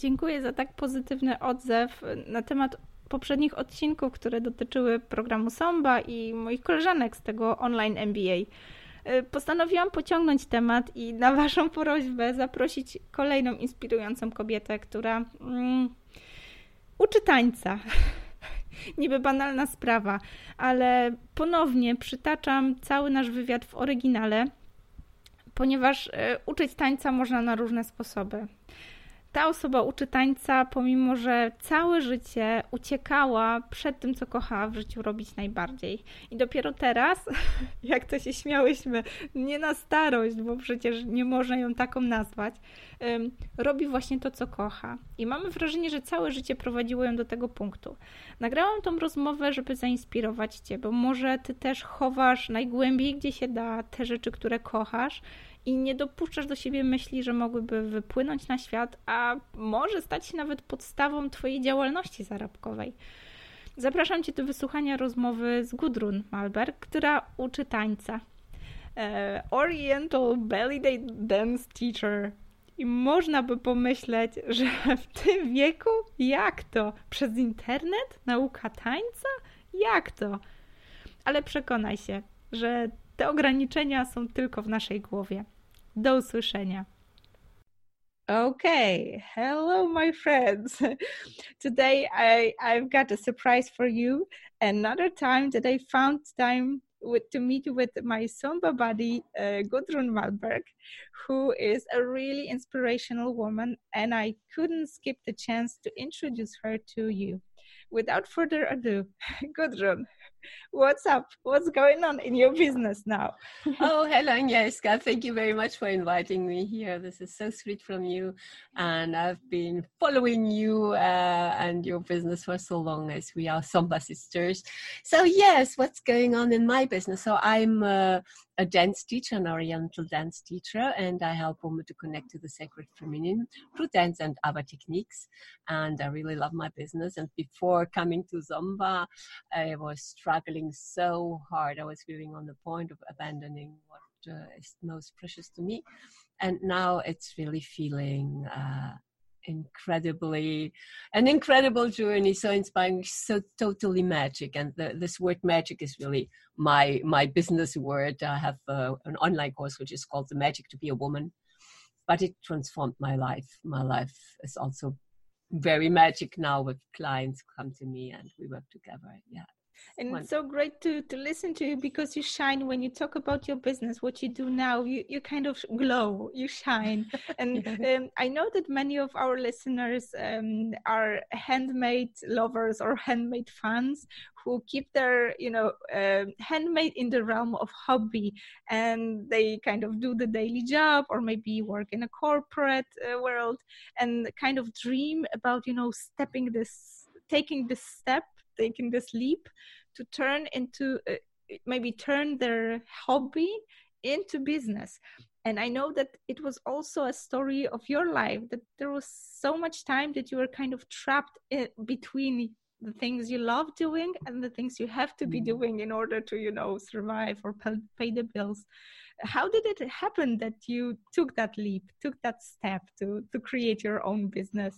Dziękuję za tak pozytywny odzew na temat poprzednich odcinków, które dotyczyły programu Somba i moich koleżanek z tego online MBA. Postanowiłam pociągnąć temat i na Waszą prośbę zaprosić kolejną inspirującą kobietę, która mm, uczy tańca. Niby banalna sprawa, ale ponownie przytaczam cały nasz wywiad w oryginale, ponieważ y, uczyć tańca można na różne sposoby ta osoba uczy tańca, pomimo że całe życie uciekała przed tym, co kochała w życiu robić najbardziej. I dopiero teraz, jak to się śmiałyśmy, nie na starość, bo przecież nie można ją taką nazwać, robi właśnie to, co kocha. I mamy wrażenie, że całe życie prowadziło ją do tego punktu. Nagrałam tą rozmowę, żeby zainspirować Cię, bo może Ty też chowasz najgłębiej, gdzie się da, te rzeczy, które kochasz i nie dopuszczasz do siebie myśli, że mogłyby wypłynąć na świat, a może stać się nawet podstawą Twojej działalności zarobkowej. Zapraszam Cię do wysłuchania rozmowy z Gudrun Malberg, która uczy tańca. E, Oriental Belly Dance Teacher. I można by pomyśleć, że w tym wieku jak to? Przez internet? Nauka tańca? Jak to? Ale przekonaj się, że te ograniczenia są tylko w naszej głowie. Do usłyszenia. Okay, hello, my friends. Today I, I've got a surprise for you. Another time that I found time with, to meet with my Somba buddy, uh, Gudrun Malberg, who is a really inspirational woman, and I couldn't skip the chance to introduce her to you. Without further ado, Gudrun, what's up? What's going on in your business now? oh, hello, Agnieszka. Thank you very much for inviting me here. This is so sweet from you. And I've been following you uh, and your business for so long as we are Somba sisters. So, yes, what's going on in my business? So, I'm uh, a dance teacher, an Oriental dance teacher, and I help women to connect to the sacred feminine through dance and other techniques. And I really love my business. And before coming to Somba, I was struggling so hard. I was feeling on the point of abandoning what uh, is most precious to me. And now it's really feeling uh, incredibly an incredible journey so inspiring so totally magic. And the, this word magic is really my my business word. I have uh, an online course which is called the magic to be a woman but it transformed my life. My life is also very magic now with clients come to me and we work together. Yeah and it's so great to to listen to you because you shine when you talk about your business what you do now you you kind of glow you shine. And um, i know that many of our listeners um, are handmade lovers or handmade fans who keep their you know uh, handmade in the realm of hobby and they kind of do the daily job or maybe work in a corporate uh, world and kind of dream about you know stepping this taking this step taking this leap to turn into uh, maybe turn their hobby into business. And i know that it was also a story of your life that there was so much time that you were kind of trapped in between the things you love doing and the things you have to be mm-hmm. doing in order to you know survive or pay the bills. How did it happen that you took that leap took that step to to create your own business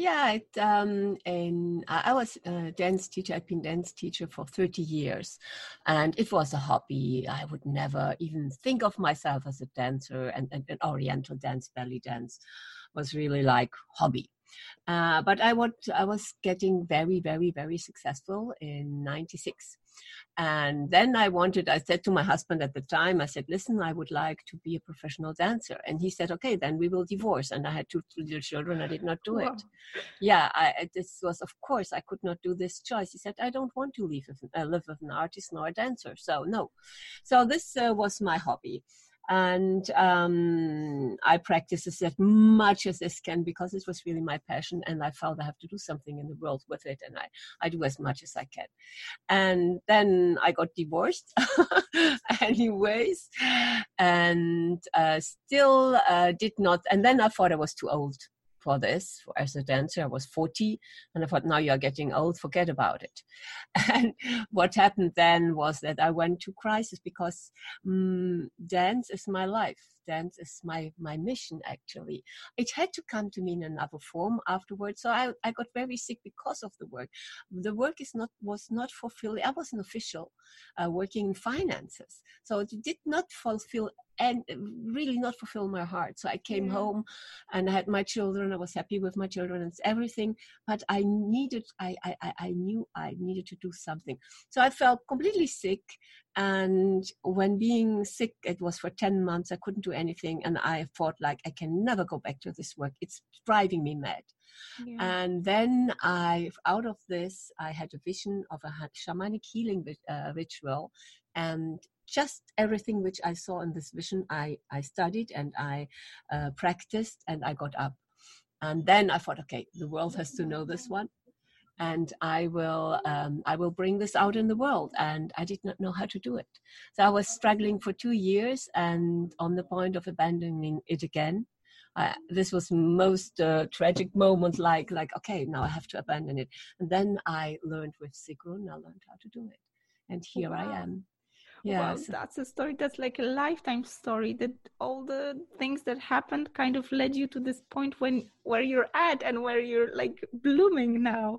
yeah, it, um, and I was a dance teacher. I've been dance teacher for 30 years, and it was a hobby. I would never even think of myself as a dancer, and, and Oriental dance, belly dance was really like hobby. Uh, but I, want, I was getting very, very, very successful in 96. And then I wanted, I said to my husband at the time, I said, listen, I would like to be a professional dancer. And he said, okay, then we will divorce. And I had two little children. I did not do wow. it. Yeah, I, this was, of course, I could not do this choice. He said, I don't want to live with, uh, live with an artist nor a dancer. So, no. So, this uh, was my hobby and um, I practice this as much as I can because it was really my passion, and I felt I have to do something in the world with it, and I, I do as much as I can. And then I got divorced, anyways, and uh, still uh, did not. And then I thought I was too old for this as a dancer. I was 40, and I thought, now you're getting old, forget about it. And what happened then was that I went to crisis because um, dance is my life. Dance is my my mission actually it had to come to me in another form afterwards so i, I got very sick because of the work the work is not was not fulfilling i was an official uh, working in finances so it did not fulfill and really not fulfill my heart. So I came yeah. home and I had my children. I was happy with my children and everything, but I needed, I, I, I knew I needed to do something. So I felt completely sick. And when being sick, it was for 10 months, I couldn't do anything. And I thought like, I can never go back to this work. It's driving me mad. Yeah. And then I, out of this, I had a vision of a shamanic healing uh, ritual, and just everything which I saw in this vision, I, I studied and I uh, practiced and I got up. And then I thought, okay, the world has to know this one. And I will, um, I will bring this out in the world. And I did not know how to do it. So I was struggling for two years and on the point of abandoning it again. This was most uh, tragic moment like like okay now i have to abandon it and then i learned with sigrun i learned how to do it and here wow. i am yeah well, that's a story that's like a lifetime story that all the things that happened kind of led you to this point when where you're at and where you're like blooming now.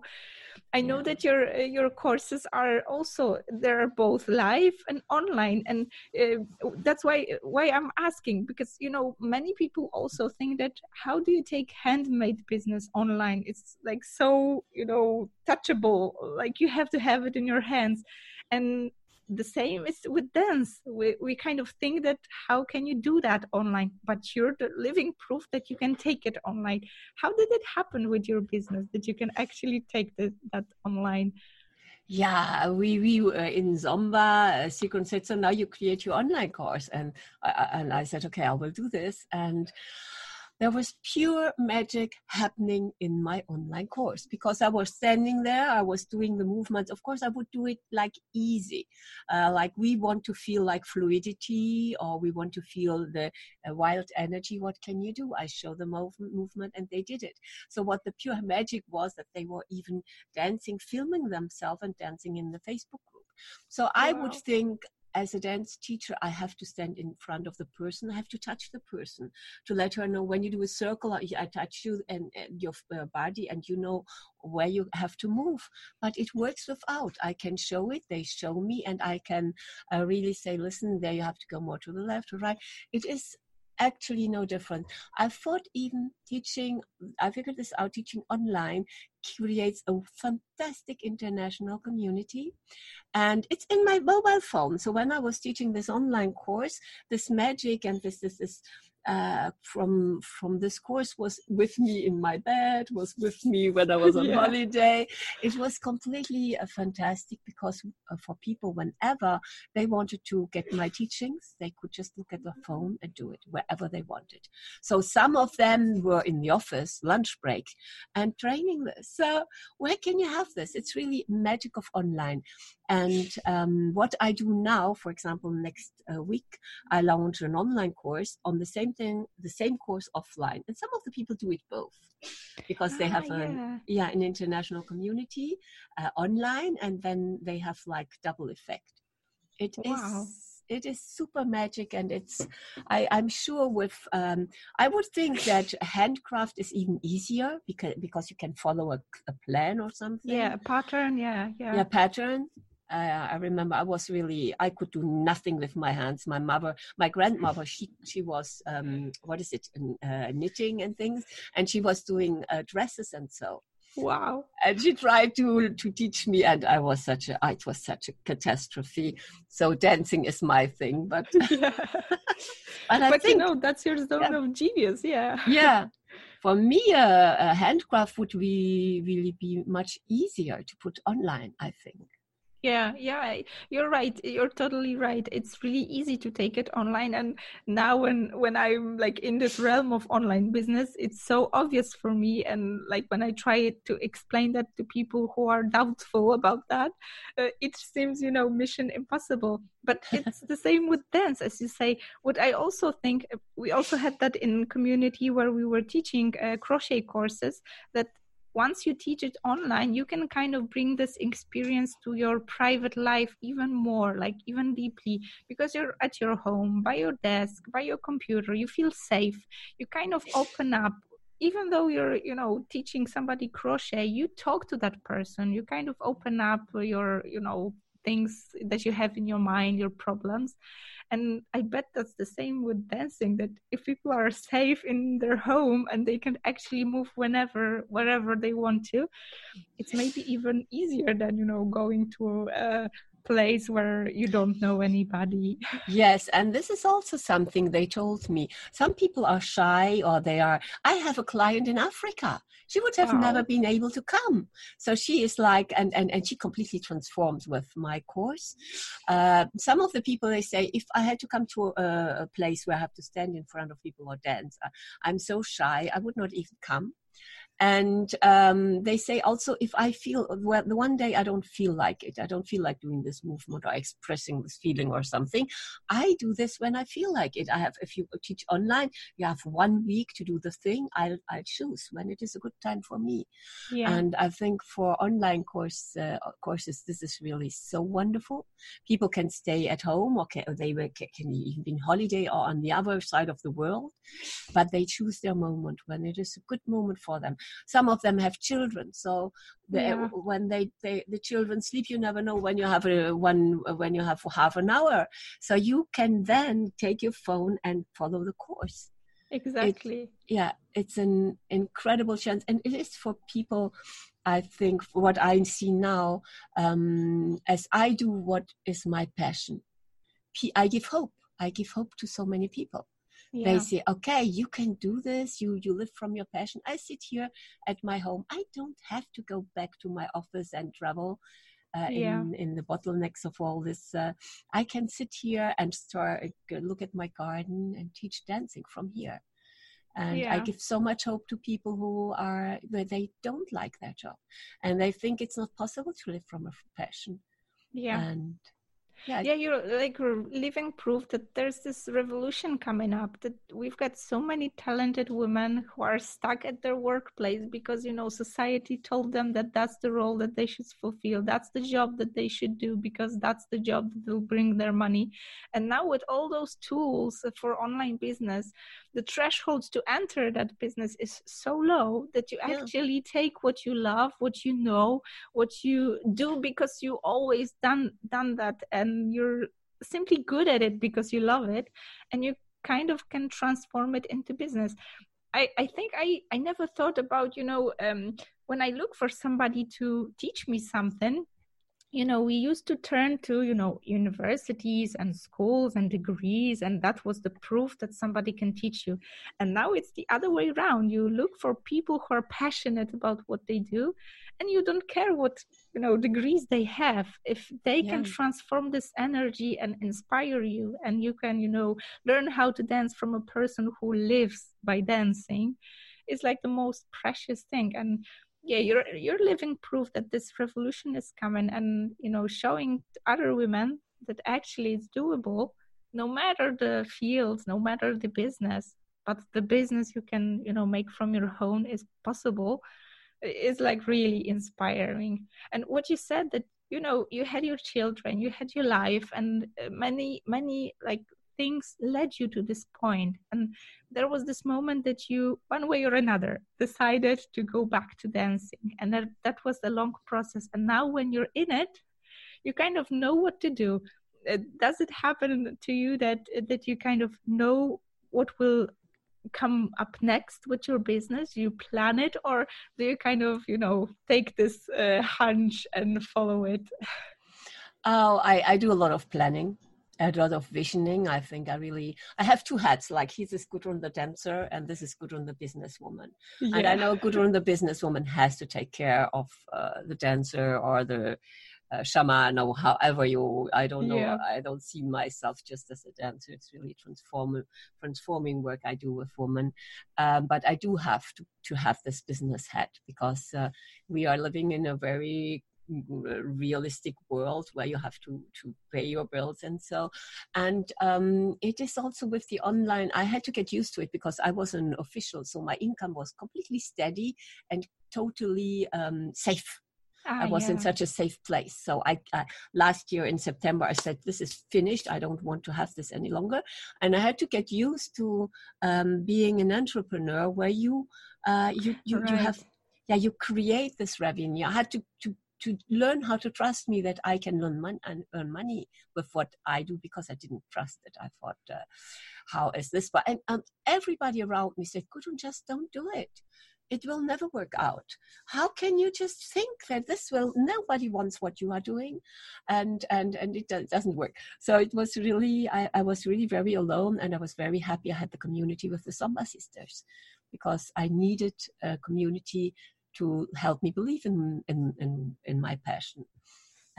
I know yeah. that your your courses are also they're both live and online and uh, that's why why i'm asking because you know many people also think that how do you take handmade business online? It's like so you know touchable like you have to have it in your hands. And the same is with dance we, we kind of think that how can you do that online but you're the living proof that you can take it online how did it happen with your business that you can actually take the, that online yeah, we we were in Somba. Uh, Sigrun said, "So now you create your online course," and I, and I said, "Okay, I will do this." And there was pure magic happening in my online course because I was standing there, I was doing the movements. Of course, I would do it like easy, uh, like we want to feel like fluidity or we want to feel the uh, wild energy. What can you do? I show the mov- movement and they did it. So, what the pure magic was that they were even dancing, filming themselves and dancing in the Facebook group. So. I would think as a dance teacher, I have to stand in front of the person. I have to touch the person to let her know when you do a circle, I touch you and, and your uh, body, and you know where you have to move. But it works without. I can show it, they show me, and I can uh, really say, listen, there you have to go more to the left or right. It is actually no different. I thought even teaching, I figured this out, teaching online creates a fantastic international community. And it's in my mobile phone. So when I was teaching this online course, this magic and this, this, this uh, from from this course was with me in my bed, was with me when I was on yeah. holiday. It was completely uh, fantastic because uh, for people, whenever they wanted to get my teachings, they could just look at the phone and do it wherever they wanted. So some of them were in the office, lunch break, and training this. So where can you have this? It's really magic of online. And um, what I do now, for example, next uh, week, I launch an online course on the same thing, the same course offline. And some of the people do it both because they have ah, yeah. An, yeah, an international community uh, online, and then they have like double effect. It wow. is it is super magic and it's I, i'm sure with um, i would think that handcraft is even easier because because you can follow a, a plan or something yeah a pattern yeah yeah yeah pattern uh, I remember I was really I could do nothing with my hands. My mother, my grandmother, she she was um, what is it uh, knitting and things, and she was doing uh, dresses and so. Wow! And she tried to to teach me, and I was such a it was such a catastrophe. So dancing is my thing, but yeah. but, but think, you know that's your zone yeah. of genius, yeah. Yeah, for me, uh, a handcraft would be really be much easier to put online. I think. Yeah, yeah, you're right. You're totally right. It's really easy to take it online. And now when when I'm like in this realm of online business, it's so obvious for me. And like when I try to explain that to people who are doubtful about that, uh, it seems, you know, mission impossible. But it's the same with dance, as you say. What I also think, we also had that in community where we were teaching uh, crochet courses that once you teach it online you can kind of bring this experience to your private life even more like even deeply because you're at your home by your desk by your computer you feel safe. You kind of open up. Even though you're you know teaching somebody crochet you talk to that person. You kind of open up your you know things that you have in your mind your problems. And i bet that's the same with dancing that if people are safe in their home and they can actually move whenever wherever they want to it's maybe even easier than you know going to a place where you don't know anybody. yes, and this is also something they told me. Some people are shy or they are. I have a client in Africa. She would have never been able to come. So she is like, and, and, and she completely transforms with my course. Uh, some of the people, they say, if I had to come to a, a place where I have to stand in front of people or dance, uh, I'm so shy, I would not even come and um, they say also if i feel well the one day i don't feel like it i don't feel like doing this movement or expressing this feeling or something i do this when i feel like it. I have if you teach online you have one week to do the thing i'll, I'll choose when it is a good time for me. Yeah. and i think for online course uh, courses this is really so wonderful. People can stay at home or, can, or they can even be on holiday or on the other side of the world but they choose their moment when it is a good moment for them. Some of them have children so they, yeah. when they, they the children sleep you never know when you have a one when you have half an hour. So you can then take your phone and follow the course. Exactly. it, yeah it's an incredible chance. And it is for people i think what i see now um, as i do what is my passion. I give hope. I give hope to so many people yeah. they say okay you can do this. You you live from your passion. I sit here at my home. I don't have to go back to my office and travel uh, yeah. in in the bottlenecks of all this uh, i can sit here and start uh, look at my garden and teach dancing from here. And yeah. i give so much hope to people who are where they don't like their job. And they think it's not possible to live from a passion. Yeah. And yeah yeah you're like living proof that there's this revolution coming up that we've got so many talented women who are stuck at their workplace because you know society told them that that's the role that they should fulfill that's the job that they should do because that's the job that will bring their money and now with all those tools for online business the threshold to enter that business is so low that you yeah. actually take what you love what you know what you do because you always done done that and you're simply good at it because you love it and you kind of can transform it into business. I, I think I, I never thought about, you know, um, when I look for somebody to teach me something, you know we used to turn to you know universities and schools and degrees and that was the proof that somebody can teach you. And now it's the other way around. You look for people who are passionate about what they do and you don't care what you know degrees they have. If they yeah. can transform this energy and inspire you and you can you know learn how to dance from a person who lives by dancing it's like the most precious thing. And yeah you're you're living proof that this revolution is coming and you know showing other women that actually it's doable no matter the fields no matter the business. But the business you can you know make from your home is possible is like really inspiring. And what you said that you know you had your children you had your life and uh, many many like things led you to this point. And there was this moment that you one way or another decided to go back to dancing. And that that was a long process. And now when you're in it you kind of know what to do. Uh, does it happen to you that that you kind of know what will come up next with your business you plan it or do you kind of you know take this uh, hunch and follow it oh I, I do a lot of planning a lot of visioning. I think I really I have two hats. Like he's is Gudrun the dancer, and this is Gudrun the businesswoman. Yeah. And I know Gudrun the businesswoman has to take care of uh, the dancer or the uh, shaman or however you. I don't know. Yeah. I don't see myself just as a dancer. It's really transform transforming work I do with women. Um, but I do have to to have this business hat because uh, we are living in a very realistic world where you have to to pay your bills and so and um, it is also with the online i had to get used to it because i was an official so my income was completely steady and totally um, safe. Ah, I was yeah. in such a safe place. So I, I last year in September I said this is finished. I don't want to have this any longer, and I had to get used to um, being an entrepreneur where you uh, you you, Right. you have yeah you create this revenue. I had to to to learn how to trust me that I can learn mon- and earn money with what I do because I didn't trust it. I thought, uh, how is this? But and um, everybody around me said, Gudrun, just don't do it. It will never work out. How can you just think that this will? Nobody wants what you are doing, and and and it do- doesn't work. So it was really, I, I was really very alone, and I was very happy I had the community with the Somba sisters, because I needed a community to help me believe in in in, in my passion.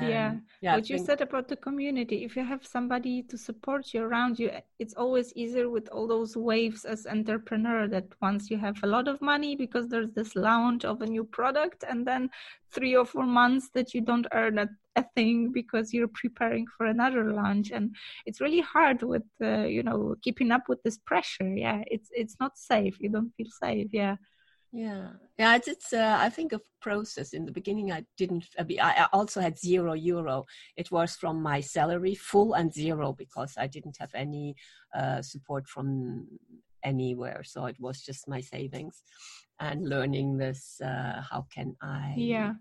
Yeah. And, yeah. what you said about the community if you have somebody to support you around you it's always easier with all those waves as entrepreneur that once you have a lot of money because there's this launch of a new product and then three or four months that you don't earn a, a thing because you're preparing for another launch and it's really hard with uh, you know keeping up with this pressure yeah it's it's not safe you don't feel safe yeah Yeah, yeah. It's, it's uh, I think a process. In the beginning, I didn't. I, also had zero euro. It was from my salary, full and zero, because I didn't have any uh, support from anywhere. So it was just my savings, and learning this. Uh, how can I? yeah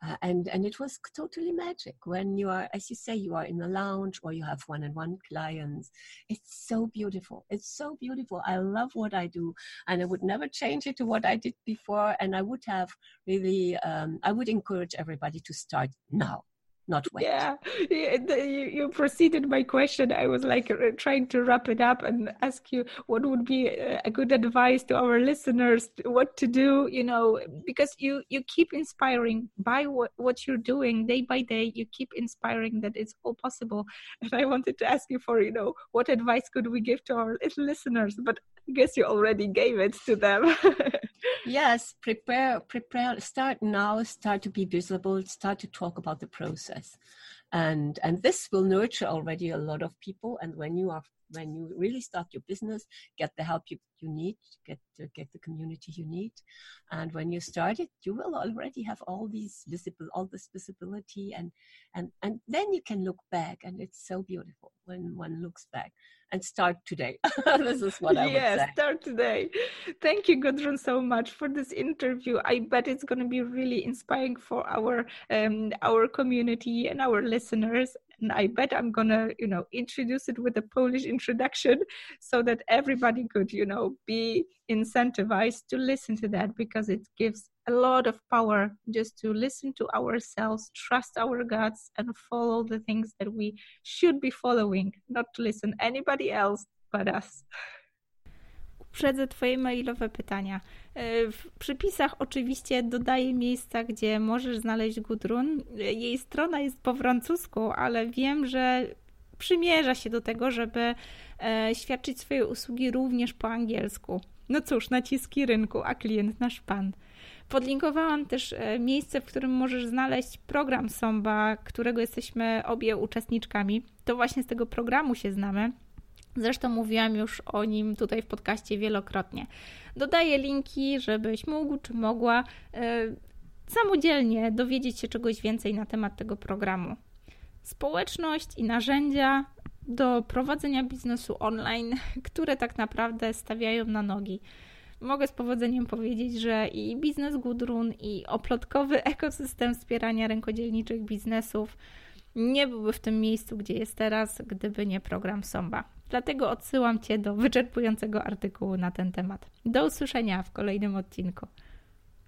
Uh, and and it was totally magic when you are, as you say, you are in the lounge or you have one-on-one clients. It's so beautiful. It's so beautiful. I love what I do, and I would never change it to what I did before. And I would have really, um, I would encourage everybody to start now, not wait. Yeah, you, you proceeded my question. I was like uh, trying to wrap it up and ask you what would be uh, a good advice to our listeners, what to do, you know, because you you keep inspiring by what what you're doing day by day. You keep inspiring that it's all possible. And I wanted to ask you for, you know, what advice could we give to our listeners? But I guess you already gave it to them. yes prepare prepare start now start to be visible start to talk about the process. And and this will nurture already a lot of people. And when you are when you really start your business get the help you, you need get to get the community you need and when you start it you will already have all these visible all this visibility and and and then you can look back and it's so beautiful when one looks back and start today this is what i would yes, say start today. Thank you, Gudrun, so much for this interview. I bet it's going to be really inspiring for our um, our community and our listeners. And I bet I'm gonna, you know, introduce it with a Polish introduction so that everybody could, you know, be incentivized to listen to that because it gives a lot of power just to listen to ourselves, trust our guts, and follow the things that we should be following, not to listen anybody else but us. Uprzedzę Twoje mailowe pytania. E, W przypisach oczywiście dodaję miejsca, gdzie możesz znaleźć Gudrun. Jej strona jest po francusku, ale wiem, że przymierza się do tego, żeby e, świadczyć swoje usługi również po angielsku. No cóż, naciski rynku, a klient nasz pan. Podlinkowałam też e, miejsce, w którym możesz znaleźć program Somba, którego jesteśmy obie uczestniczkami. To właśnie z tego programu się znamy. Zresztą mówiłam już o nim tutaj w podcaście wielokrotnie. Dodaję linki, żebyś mógł czy mogła e, samodzielnie dowiedzieć się czegoś więcej na temat tego programu. Społeczność i narzędzia do prowadzenia biznesu online, które tak naprawdę stawiają na nogi. Mogę z powodzeniem powiedzieć, że i biznes Gudrun, i oplotkowy ekosystem wspierania rękodzielniczych biznesów nie byłby w tym miejscu, gdzie jest teraz, gdyby nie program Somba. Dlatego odsyłam Cię do wyczerpującego artykułu na ten temat. Do usłyszenia w kolejnym odcinku.